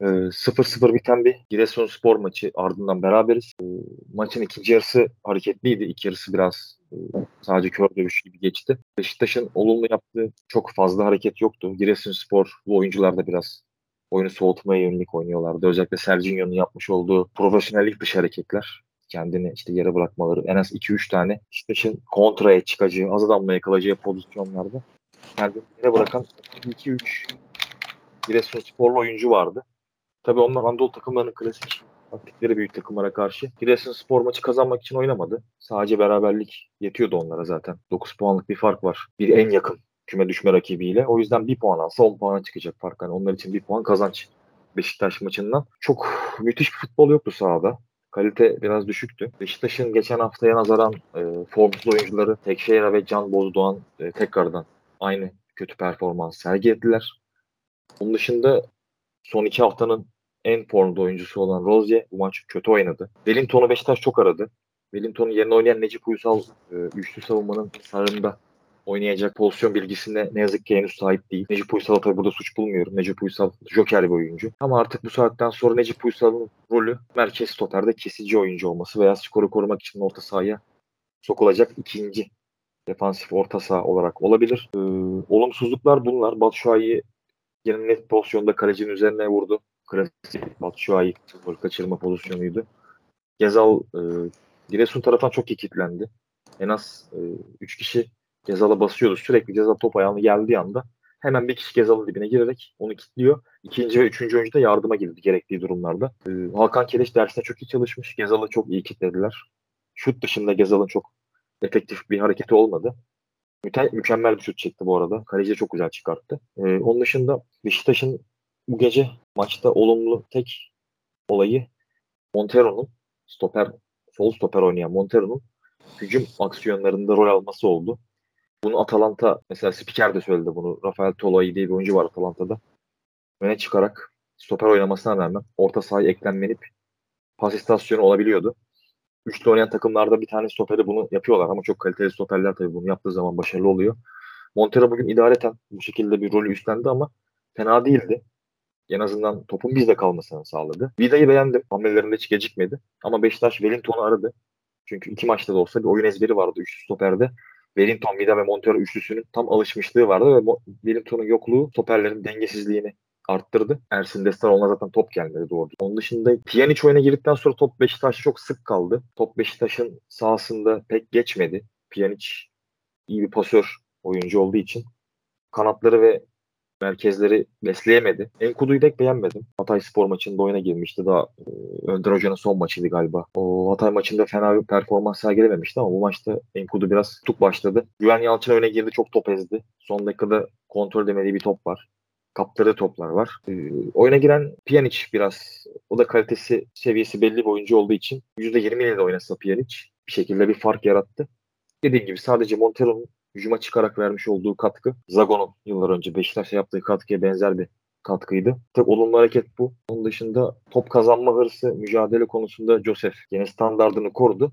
Ee, 0-0 biten bir Giresunspor maçı ardından beraberiz. Ee, maçın ikinci yarısı hareketliydi. İlk yarısı biraz e, sadece kör dövüş gibi geçti. Beşiktaş'ın olumlu yaptığı çok fazla hareket yoktu. Giresunspor bu oyuncular da biraz oyunu soğutmaya yönelik oynuyorlardı. Özellikle Serginho'nun yapmış olduğu profesyonellik dışı hareketler kendini işte yere bırakmaları en az 2-3 tane Beşiktaş'ın kontraya çıkacağı, az adamla yakalayacağı pozisyonlarda kendini yere bırakan 2-3 Giresunsporlu oyuncu vardı. Tabii onlar Anadolu takımlarının klasik taktikleri büyük takımlara karşı. Giresunspor maçı kazanmak için oynamadı. Sadece beraberlik yetiyordu onlara zaten. 9 puanlık bir fark var. Bir en yakın küme düşme rakibiyle. O yüzden bir puan alsa 10 puana çıkacak fark. Yani onlar için bir puan kazanç Beşiktaş maçından. Çok müthiş bir futbol yoktu sahada. Kalite biraz düşüktü. Beşiktaş'ın geçen haftaya nazaran e, formsuz oyuncuları Tekşehir'e ve Can Bozdoğan e, tekrardan aynı kötü performans sergilediler. Bunun dışında son iki haftanın en formda oyuncusu olan Rozier bu maç kötü oynadı. Wellington'u Beşiktaş çok aradı. Wellington'un yerine oynayan Necip Uysal e, üçlü savunmanın sağında oynayacak pozisyon bilgisine ne yazık ki henüz sahip değil. Necip Uysal'ı tabii burada suç bulmuyorum. Necip Uysal joker bir oyuncu. Ama artık bu saatten sonra Necip Uysal'ın rolü merkez stoperde kesici oyuncu olması veya skoru korumak için orta sahaya sokulacak ikinci defansif orta saha olarak olabilir. Ee, olumsuzluklar bunlar. Batshuayi yine net pozisyonda kalecinin üzerine vurdu. Klasik Batshuayi kaçırma pozisyonuydu. Gezal e, Giresun tarafından çok iyi kilitlendi. En az 3 e, kişi Gezal'a basıyordu. Sürekli Gezal top ayağını geldiği anda hemen bir kişi Gezal'ın dibine girerek onu kilitliyor. İkinci ve üçüncü oyuncu da yardıma girdi gerektiği durumlarda. Ee, Hakan Keleş dersine çok iyi çalışmış. Gezal'ı çok iyi kilitlediler. Şut dışında Gezal'ın çok efektif bir hareketi olmadı. Müte- mükemmel bir şut çekti bu arada. Kaleci çok güzel çıkarttı. Ee, onun dışında Beşiktaş'ın bu gece maçta olumlu tek olayı Montero'nun stoper sol stoper oynayan Montero'nun hücum aksiyonlarında rol alması oldu. Bunu Atalanta mesela spiker de söyledi bunu. Rafael Toloi diye bir oyuncu var Atalanta'da. Öne çıkarak stoper oynamasına rağmen orta sahaya eklenmenip pas istasyonu olabiliyordu. Üçlü oynayan takımlarda bir tane stoperi bunu yapıyorlar ama çok kaliteli stoperler tabii bunu yaptığı zaman başarılı oluyor. Montero bugün idareten bu şekilde bir rolü üstlendi ama fena değildi. En azından topun bizde kalmasını sağladı. Vida'yı beğendim. Hamlelerinde hiç gecikmedi. Ama Beşiktaş Wellington'u aradı. Çünkü iki maçta da olsa bir oyun ezberi vardı üç stoperde. Wellington, Vida ve Montero üçlüsünün tam alışmışlığı vardı ve Wellington'un yokluğu stoperlerin dengesizliğini arttırdı. Ersin Destar ona zaten top gelmedi doğru. Onun dışında Pjanic oyuna girdikten sonra top Beşiktaş'ta çok sık kaldı. Top Beşiktaş'ın sahasında pek geçmedi. Pjanic iyi bir pasör oyuncu olduğu için kanatları ve merkezleri besleyemedi. Enkudu'yu pek beğenmedim. Hatay Spor maçında oyuna girmişti. Daha e, Önder Hoca'nın son maçıydı galiba. O Hatay maçında fena bir performans sergilememişti ama bu maçta Enkudu biraz tutuk başladı. Güven Yalçın öne girdi. Çok top ezdi. Son dakikada kontrol edemediği bir top var. Kaptırdığı toplar var. E, oyuna giren Pjanic biraz o da kalitesi seviyesi belli bir oyuncu olduğu için %20 ile de oynasa Pjanic bir şekilde bir fark yarattı. Dediğim gibi sadece Montero'nun hücuma çıkarak vermiş olduğu katkı Zagon'un yıllar önce Beşiktaş'a yaptığı katkıya benzer bir katkıydı. Tek olumlu hareket bu. Onun dışında top kazanma hırsı mücadele konusunda Joseph yine standartını korudu.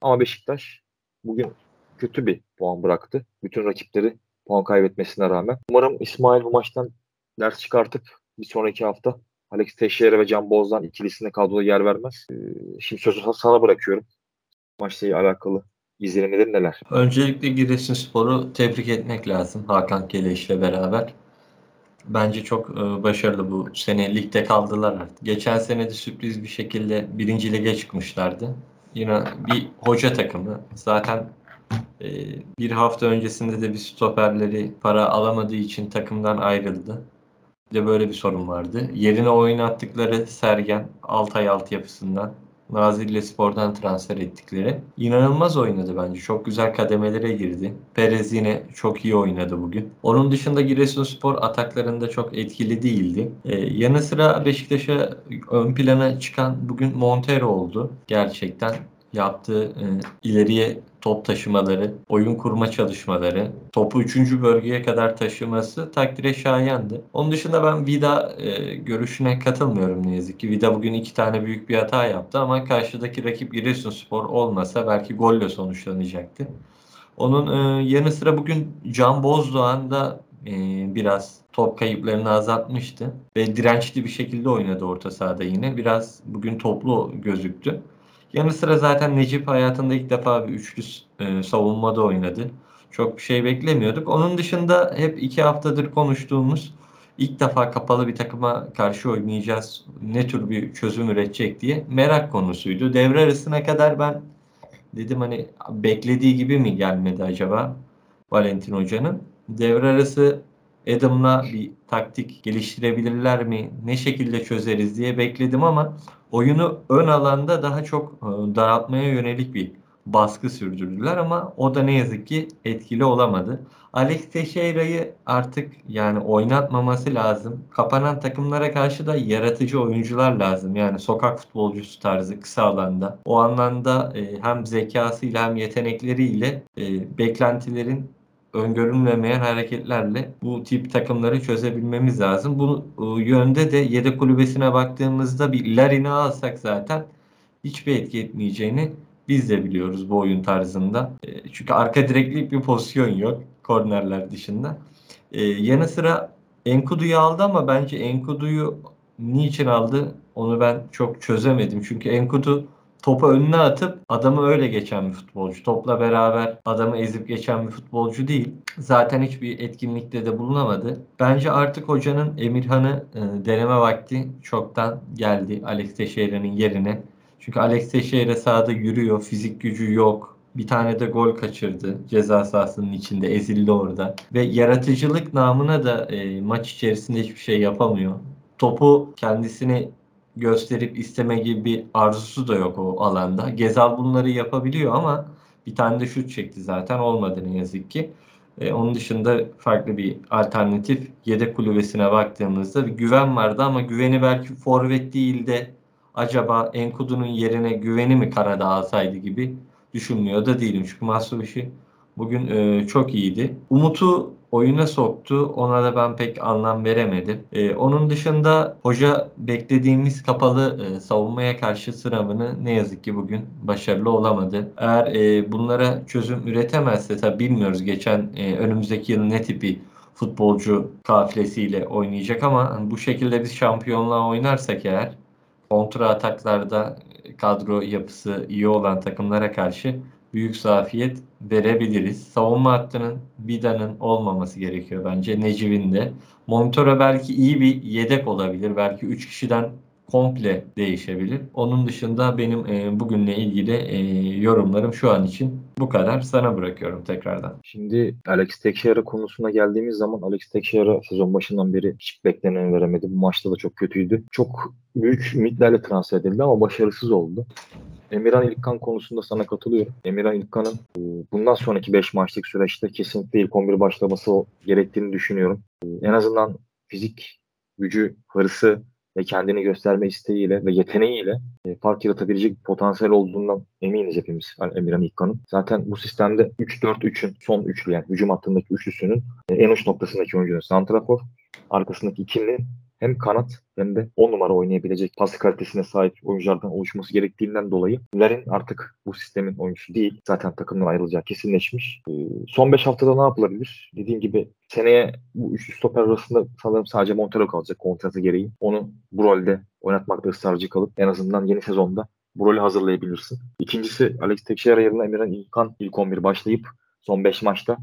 Ama Beşiktaş bugün kötü bir puan bıraktı. Bütün rakipleri puan kaybetmesine rağmen. Umarım İsmail bu maçtan ders çıkartıp bir sonraki hafta Alex Teixeira ve Can Bozdan ikilisine kadroda yer vermez. Ee, şimdi sözü sana bırakıyorum. Maçla alakalı izlenimleri neler? Öncelikle Giresunspor'u tebrik etmek lazım Hakan Keleş ile beraber. Bence çok e, başarılı bu sene ligde kaldılar artık. Geçen sene de sürpriz bir şekilde birinci lige çıkmışlardı. Yine bir hoca takımı. Zaten e, bir hafta öncesinde de bir stoperleri para alamadığı için takımdan ayrıldı. Bir de böyle bir sorun vardı. Yerine oynattıkları Sergen Altay altyapısından Nazilli Spor'dan transfer ettikleri. İnanılmaz oynadı bence. Çok güzel kademelere girdi. Perez yine çok iyi oynadı bugün. Onun dışında Giresunspor ataklarında çok etkili değildi. Ee, yanı sıra Beşiktaş'a ön plana çıkan bugün Montero oldu. Gerçekten yaptığı e, ileriye top taşımaları, oyun kurma çalışmaları, topu 3. bölgeye kadar taşıması takdire şayandı. Onun dışında ben Vida e, görüşüne katılmıyorum ne yazık ki. Vida bugün iki tane büyük bir hata yaptı ama karşıdaki rakip Giresunspor olmasa belki golle sonuçlanacaktı. Onun e, yanı sıra bugün Can Bozdoğan da e, biraz top kayıplarını azaltmıştı. Ve dirençli bir şekilde oynadı orta sahada yine. Biraz bugün toplu gözüktü. Yanı sıra zaten Necip hayatında ilk defa bir üçlü e, savunmada oynadı. Çok bir şey beklemiyorduk. Onun dışında hep iki haftadır konuştuğumuz ilk defa kapalı bir takıma karşı oynayacağız. Ne tür bir çözüm üretecek diye merak konusuydu. Devre arasına kadar ben dedim hani beklediği gibi mi gelmedi acaba Valentin Hoca'nın? Devre arası Adam'la bir taktik geliştirebilirler mi? Ne şekilde çözeriz diye bekledim ama oyunu ön alanda daha çok e, daraltmaya yönelik bir baskı sürdürdüler ama o da ne yazık ki etkili olamadı. Alex Teixeira'yı artık yani oynatmaması lazım. Kapanan takımlara karşı da yaratıcı oyuncular lazım. Yani sokak futbolcusu tarzı kısa alanda. O anlamda e, hem zekasıyla hem yetenekleriyle e, beklentilerin öngörülmemeyen hareketlerle bu tip takımları çözebilmemiz lazım. Bu e, yönde de yedek kulübesine baktığımızda bir Larin'i alsak zaten hiçbir etki etmeyeceğini biz de biliyoruz bu oyun tarzında. E, çünkü arka direklik bir pozisyon yok kornerler dışında. E, yanı sıra Enkudu'yu aldı ama bence Enkudu'yu niçin aldı onu ben çok çözemedim. Çünkü Enkudu topu önüne atıp adamı öyle geçen bir futbolcu. Topla beraber adamı ezip geçen bir futbolcu değil. Zaten hiçbir etkinlikte de bulunamadı. Bence artık hocanın Emirhan'ı e, deneme vakti çoktan geldi Alex Teixeira'nın yerine. Çünkü Alex Teixeira sahada yürüyor, fizik gücü yok. Bir tane de gol kaçırdı ceza sahasının içinde ezildi orada. Ve yaratıcılık namına da e, maç içerisinde hiçbir şey yapamıyor. Topu kendisini gösterip isteme gibi bir arzusu da yok o alanda. Gezal bunları yapabiliyor ama bir tane de şut çekti zaten olmadı ne yazık ki. E, onun dışında farklı bir alternatif yedek kulübesine baktığımızda bir güven vardı ama güveni belki forvet değil de acaba Enkudu'nun yerine güveni mi Karada alsaydı gibi düşünmüyor da değilim. Çünkü Masuvişi bugün e, çok iyiydi. Umut'u oyuna soktu. Ona da ben pek anlam veremedim. E, onun dışında hoca beklediğimiz kapalı e, savunmaya karşı sınavını ne yazık ki bugün başarılı olamadı. Eğer e, bunlara çözüm üretemezse tabi bilmiyoruz. Geçen e, önümüzdeki yıl ne tipi futbolcu kafilesiyle oynayacak ama bu şekilde biz şampiyonluğa oynarsak eğer kontra ataklarda kadro yapısı iyi olan takımlara karşı büyük zafiyet verebiliriz. Savunma hattının Bida'nın olmaması gerekiyor bence. Necip'in de. Montora belki iyi bir yedek olabilir. Belki 3 kişiden komple değişebilir. Onun dışında benim e, bugünle ilgili e, yorumlarım şu an için bu kadar. Sana bırakıyorum tekrardan. Şimdi Alex Teixeira konusuna geldiğimiz zaman Alex Teixeira sezon başından beri hiç bekleneni veremedi. Bu maçta da çok kötüydü. Çok büyük ümitlerle transfer edildi ama başarısız oldu. Emirhan İlkan konusunda sana katılıyorum. Emirhan İlkan'ın e, bundan sonraki 5 maçlık süreçte kesinlikle ilk 11 başlaması gerektiğini düşünüyorum. E, en azından fizik gücü, hırsı ve kendini gösterme isteğiyle ve yeteneğiyle e, fark yaratabilecek potansiyel olduğundan eminiz hepimiz yani Emirhan İlkan'ın. Zaten bu sistemde 3-4-3'ün son üçlü yani hücum hattındaki üçlüsünün en uç noktasındaki oyuncunun santrafor, arkasındaki ikili hem kanat hem de 10 numara oynayabilecek pas kalitesine sahip oyunculardan oluşması gerektiğinden dolayı Larin artık bu sistemin oyuncusu değil. Zaten takımdan ayrılacağı kesinleşmiş. Ee, son 5 haftada ne yapılabilir? Dediğim gibi seneye bu üçlü stoper arasında sanırım sadece Montero kalacak kontratı gereği. Onu bu rolde oynatmakta ısrarcı kalıp en azından yeni sezonda bu rolü hazırlayabilirsin. İkincisi Alex Teixeira yerine Emirhan İlkan ilk 11 başlayıp son 5 maçta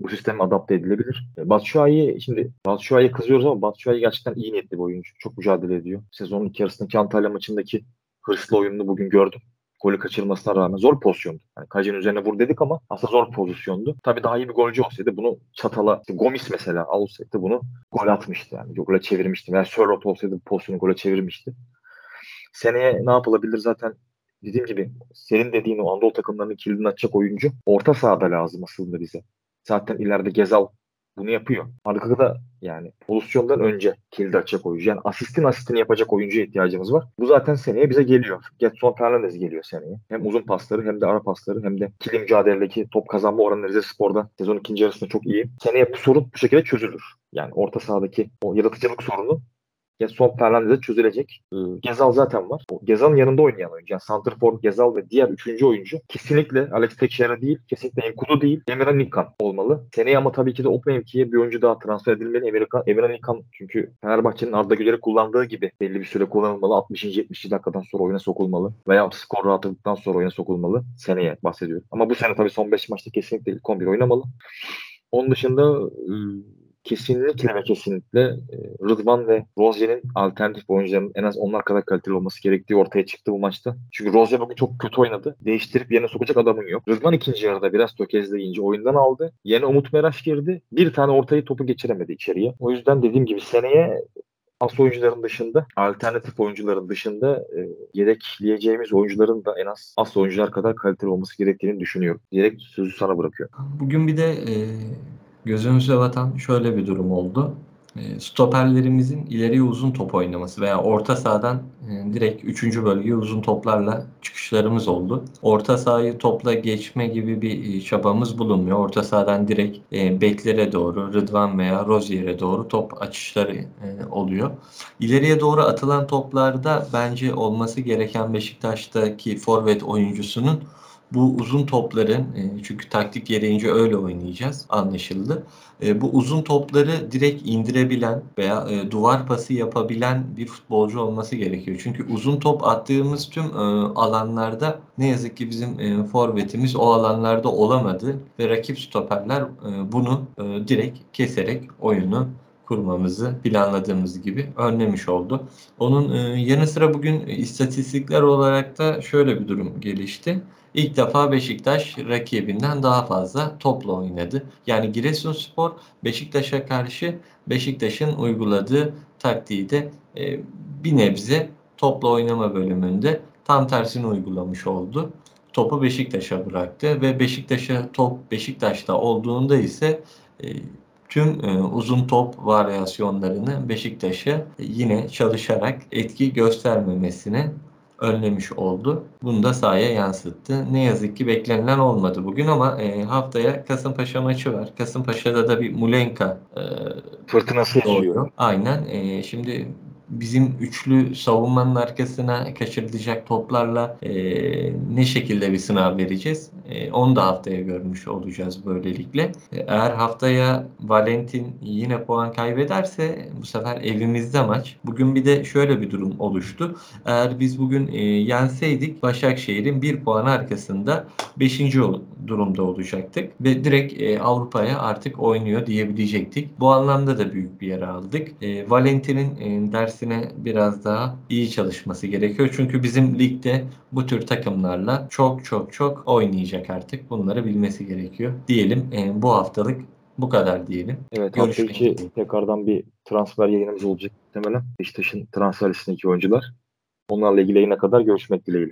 bu sisteme adapte edilebilir. Batshuayi şimdi Batshuayi'ye kızıyoruz ama Batshuayi gerçekten iyi niyetli bir oyuncu. Çok mücadele ediyor. Sezonun ilk yarısındaki Antalya maçındaki hırslı oyununu bugün gördüm. Golü kaçırmasına rağmen zor pozisyondu. Yani Kajin üzerine vur dedik ama aslında zor pozisyondu. Tabii daha iyi bir golcü olsaydı bunu çatala, işte Gomis mesela olsaydı bunu gol atmıştı yani. Gole çevirmişti. Veya Sörlot olsaydı pozisyonu gole çevirmişti. Seneye ne yapılabilir zaten dediğim gibi senin dediğin o Anadolu takımlarının kilidini açacak oyuncu orta sahada lazım aslında bize. Zaten ileride Gezal bunu yapıyor. Arkada yani pozisyondan önce kilidi açacak oyuncu. Yani asistin asistini yapacak oyuncuya ihtiyacımız var. Bu zaten seneye bize geliyor. Getson Fernandez geliyor seneye. Hem uzun pasları hem de ara pasları hem de kili mücadeledeki top kazanma oranı Rize Spor'da sezon ikinci yarısında çok iyi. Seneye bu sorun bu şekilde çözülür. Yani orta sahadaki o yaratıcılık sorunu Son Fernandez'e çözülecek. Ee, Gezal zaten var. O Gezal'ın yanında oynayan oyuncu. Yani Santrfor, Gezal ve diğer üçüncü oyuncu kesinlikle Alex Teixeira değil, kesinlikle Enkudu değil, Emirhan Nikan olmalı. Seneye ama tabii ki de o mevkiye bir oyuncu daha transfer edilmeli. Emirhan, Emirhan Nikan çünkü Fenerbahçe'nin Arda Güler'i kullandığı gibi belli bir süre kullanılmalı. 60. 70. dakikadan sonra oyuna sokulmalı. Veya skor rahatlıktan sonra oyuna sokulmalı. Seneye bahsediyorum. Ama bu sene tabii son 5 maçta kesinlikle ilk 11 oynamalı. Onun dışında ıı, kesinlikle ve kesinlikle e, Rıdvan ve Rozier'in alternatif oyuncuların en az onlar kadar kaliteli olması gerektiği ortaya çıktı bu maçta. Çünkü Rozier bugün çok kötü oynadı. Değiştirip yerine sokacak adamın yok. Rıdvan ikinci yarıda biraz tökezleyince oyundan aldı. Yerine Umut Meraş girdi. Bir tane ortayı topu geçiremedi içeriye. O yüzden dediğim gibi seneye as oyuncuların dışında, alternatif oyuncuların dışında e, yedekleyeceğimiz oyuncuların da en az as oyuncular kadar kaliteli olması gerektiğini düşünüyorum. Diyerek sözü sana bırakıyorum. Bugün bir de e, gözümüze batan şöyle bir durum oldu. E, stoperlerimizin ileriye uzun top oynaması veya orta sahadan e, direkt 3. bölgeye uzun toplarla çıkışlarımız oldu. Orta sahayı topla geçme gibi bir e, çabamız bulunmuyor. Orta sahadan direkt e, beklere doğru, Rıdvan veya Rozier'e doğru top açışları oluyor. İleriye doğru atılan toplarda bence olması gereken Beşiktaş'taki forvet oyuncusunun bu uzun topların e, çünkü taktik gereğince öyle oynayacağız anlaşıldı. E, bu uzun topları direkt indirebilen veya e, duvar pası yapabilen bir futbolcu olması gerekiyor. Çünkü uzun top attığımız tüm alanlarda ne yazık ki bizim forvetimiz o alanlarda olamadı ve rakip stoperler bunu direkt keserek oyunu kurmamızı planladığımız gibi önlemiş oldu. Onun yanı sıra bugün istatistikler olarak da şöyle bir durum gelişti. İlk defa Beşiktaş rakibinden daha fazla topla oynadı. Yani Giresunspor Beşiktaş'a karşı Beşiktaş'ın uyguladığı taktiği de e, bir nebze topla oynama bölümünde tam tersini uygulamış oldu. Topu Beşiktaş'a bıraktı ve Beşiktaş'a top Beşiktaş'ta olduğunda ise e, tüm e, uzun top varyasyonlarını Beşiktaş'a yine çalışarak etki göstermemesine önlemiş oldu. Bunu da sahaya yansıttı. Ne yazık ki beklenilen olmadı bugün ama e, haftaya Kasımpaşa maçı var. Kasımpaşa'da da bir Mulenka e, Fırtınası doğuyor. Aynen. E, şimdi bizim üçlü savunmanın arkasına kaçırılacak toplarla e, ne şekilde bir sınav vereceğiz? E, onu da haftaya görmüş olacağız böylelikle. E, eğer haftaya Valentin yine puan kaybederse bu sefer evimizde maç. Bugün bir de şöyle bir durum oluştu. Eğer biz bugün e, yenseydik Başakşehir'in bir puan arkasında 5. durumda olacaktık ve direkt e, Avrupa'ya artık oynuyor diyebilecektik. Bu anlamda da büyük bir yer aldık. Valentin'in dersine biraz daha iyi çalışması gerekiyor. Çünkü bizim ligde bu tür takımlarla çok çok çok oynayacak artık. Bunları bilmesi gerekiyor. Diyelim e, bu haftalık bu kadar diyelim. Evet hafta içi tekrardan bir transfer yayınımız olacak muhtemelen. Beşiktaş'ın transfer listesindeki oyuncular. Onlarla ilgili yayına kadar görüşmek dileğiyle.